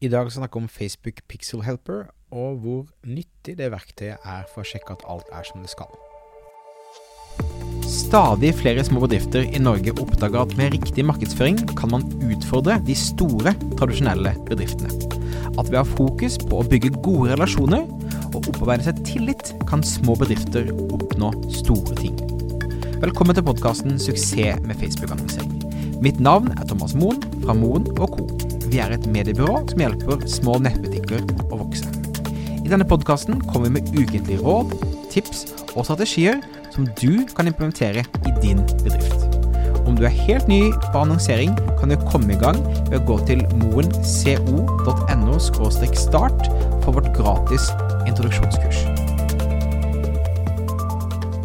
I dag skal vi om Facebook Pixel Helper, og hvor nyttig det verktøyet er for å sjekke at alt er som det skal. Stadig flere små bedrifter i Norge oppdager at med riktig markedsføring kan man utfordre de store, tradisjonelle bedriftene. At ved å ha fokus på å bygge gode relasjoner og opparbeide seg tillit, kan små bedrifter oppnå store ting. Velkommen til podkasten 'Suksess med Facebook-annonsering'. Mitt navn er Thomas Moen fra Moen Co. Vi er et mediebyrå som hjelper små nettbutikker å vokse. I denne podkasten kommer vi med ukentlige råd, tips og strategier som du kan implementere i din bedrift. Om du er helt ny på annonsering, kan du komme i gang ved å gå til moenco.no start for vårt gratis introduksjonskurs.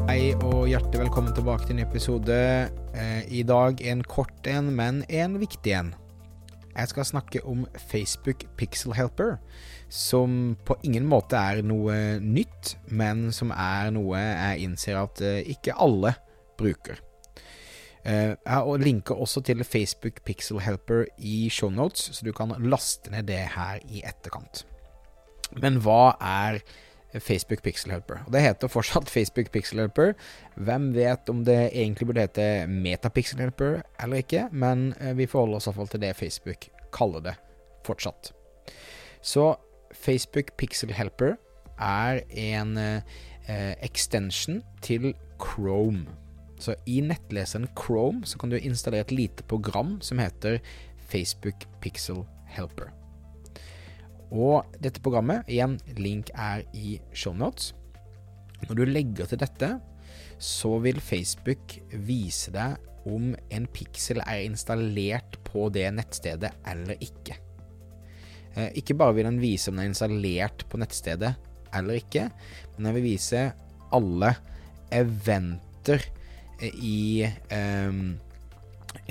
Hei og hjertelig velkommen tilbake til en episode. Eh, I dag en kort en, men en viktig en. Jeg skal snakke om Facebook Pixel Helper, som på ingen måte er noe nytt, men som er noe jeg innser at eh, ikke alle bruker. Eh, jeg linker også til Facebook Pixel Helper i shownotes, så du kan laste ned det her i etterkant. Men hva er Facebook Pixel Helper. Det heter fortsatt Facebook Pixel Helper. Hvem vet om det egentlig burde hete Metapixel Helper eller ikke, men eh, vi forholder oss iallfall til det Facebook kaller det fortsatt. Så Facebook Pixel Helper er en eh, extension til Chrome. Så i nettleseren Chrome så kan du installere et lite program som heter Facebook Pixel Helper. Og dette programmet, igjen, link er i shownotes. Når du legger til dette, så vil Facebook vise deg om en pixel er installert på det nettstedet eller ikke. Eh, ikke bare vil den vise om den er installert på nettstedet eller ikke, men den vil vise alle eventer i um,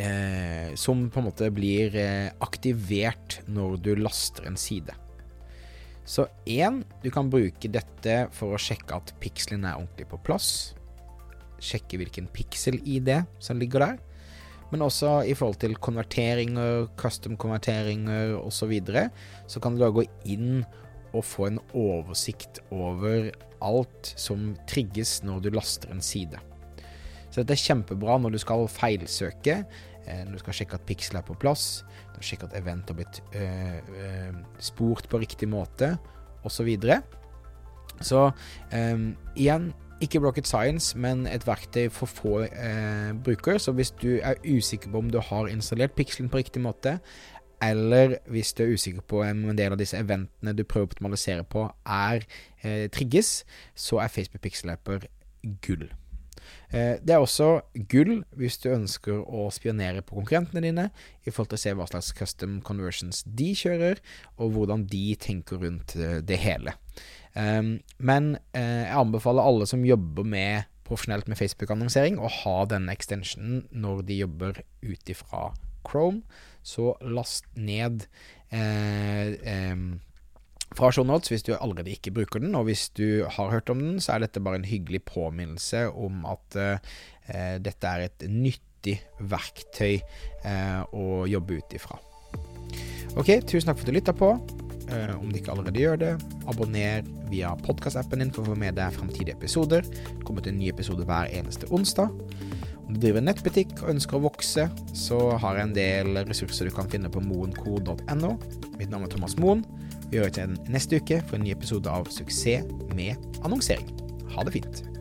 eh, Som på en måte blir eh, aktivert når du laster en side. Så én, du kan bruke dette for å sjekke at pikselen er ordentlig på plass. Sjekke hvilken piksel-ID som ligger der. Men også i forhold til konverteringer, custom-konverteringer osv. Så, videre, så kan du da gå inn og få en oversikt over alt som trigges når du laster en side. Så dette er kjempebra når du skal feilsøke, eh, når du skal sjekke at piksel er på plass, når du sjekke at event har blitt øh, øh, spurt på riktig måte, osv. Så, videre. så øh, igjen, ikke rocket science, men et verktøy for få eh, brukere. Så hvis du er usikker på om du har installert pikselen på riktig måte, eller hvis du er usikker på om en del av disse eventene du prøver å optimalisere på, er eh, trigges, så er Facebook Pixel Apper gull. Eh, det er også gull hvis du ønsker å spionere på konkurrentene dine, i forhold til å se hva slags custom conversions de kjører, og hvordan de tenker rundt eh, det hele. Ehm, men eh, jeg anbefaler alle som jobber med profesjonelt med Facebook-annonsering, å ha denne extensionen når de jobber ut ifra Chrome. Så last ned eh, eh, fra shownotes hvis du allerede ikke bruker den. Og hvis du har hørt om den, så er dette bare en hyggelig påminnelse om at eh, dette er et nyttig verktøy eh, å jobbe ut ifra. Ok, tusen takk for at du lytta på. Eh, om du ikke allerede gjør det, abonner via podkastappen din for å få med deg fremtidige episoder. Det kommer til en ny episode hver eneste onsdag. Om du driver nettbutikk og ønsker å vokse, så har jeg en del ressurser du kan finne på moenco.no. Mitt navn er Thomas Moen. Vi høres igjen neste uke for en ny episode av Suksess med annonsering. Ha det fint.